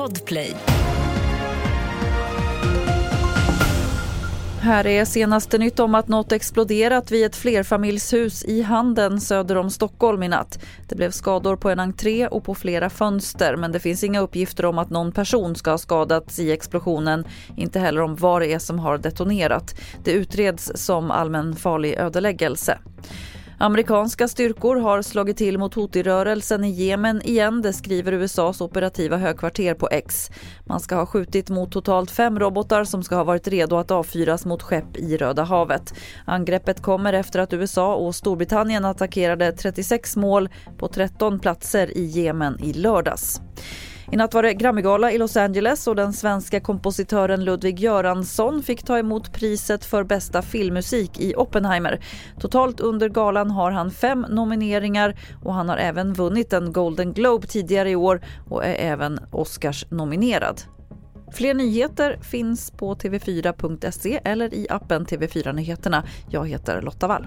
Podplay. Här är senaste nytt om att något exploderat vid ett flerfamiljshus i Handen söder om Stockholm i natt. Det blev skador på en entré och på flera fönster men det finns inga uppgifter om att någon person ska ha skadats i explosionen. Inte heller om vad det är som har detonerat. Det utreds som allmänfarlig ödeläggelse. Amerikanska styrkor har slagit till mot Houthi-rörelsen i Jemen igen, det skriver USAs operativa högkvarter på X. Man ska ha skjutit mot totalt fem robotar som ska ha varit redo att avfyras mot skepp i Röda havet. Angreppet kommer efter att USA och Storbritannien attackerade 36 mål på 13 platser i Jemen i lördags. I natt var det Grammygala i Los Angeles och den svenska kompositören Ludwig Göransson fick ta emot priset för bästa filmmusik i Oppenheimer. Totalt under galan har han fem nomineringar och han har även vunnit en Golden Globe tidigare i år och är även Oscars-nominerad. Fler nyheter finns på tv4.se eller i appen TV4 Nyheterna. Jag heter Lotta Wall.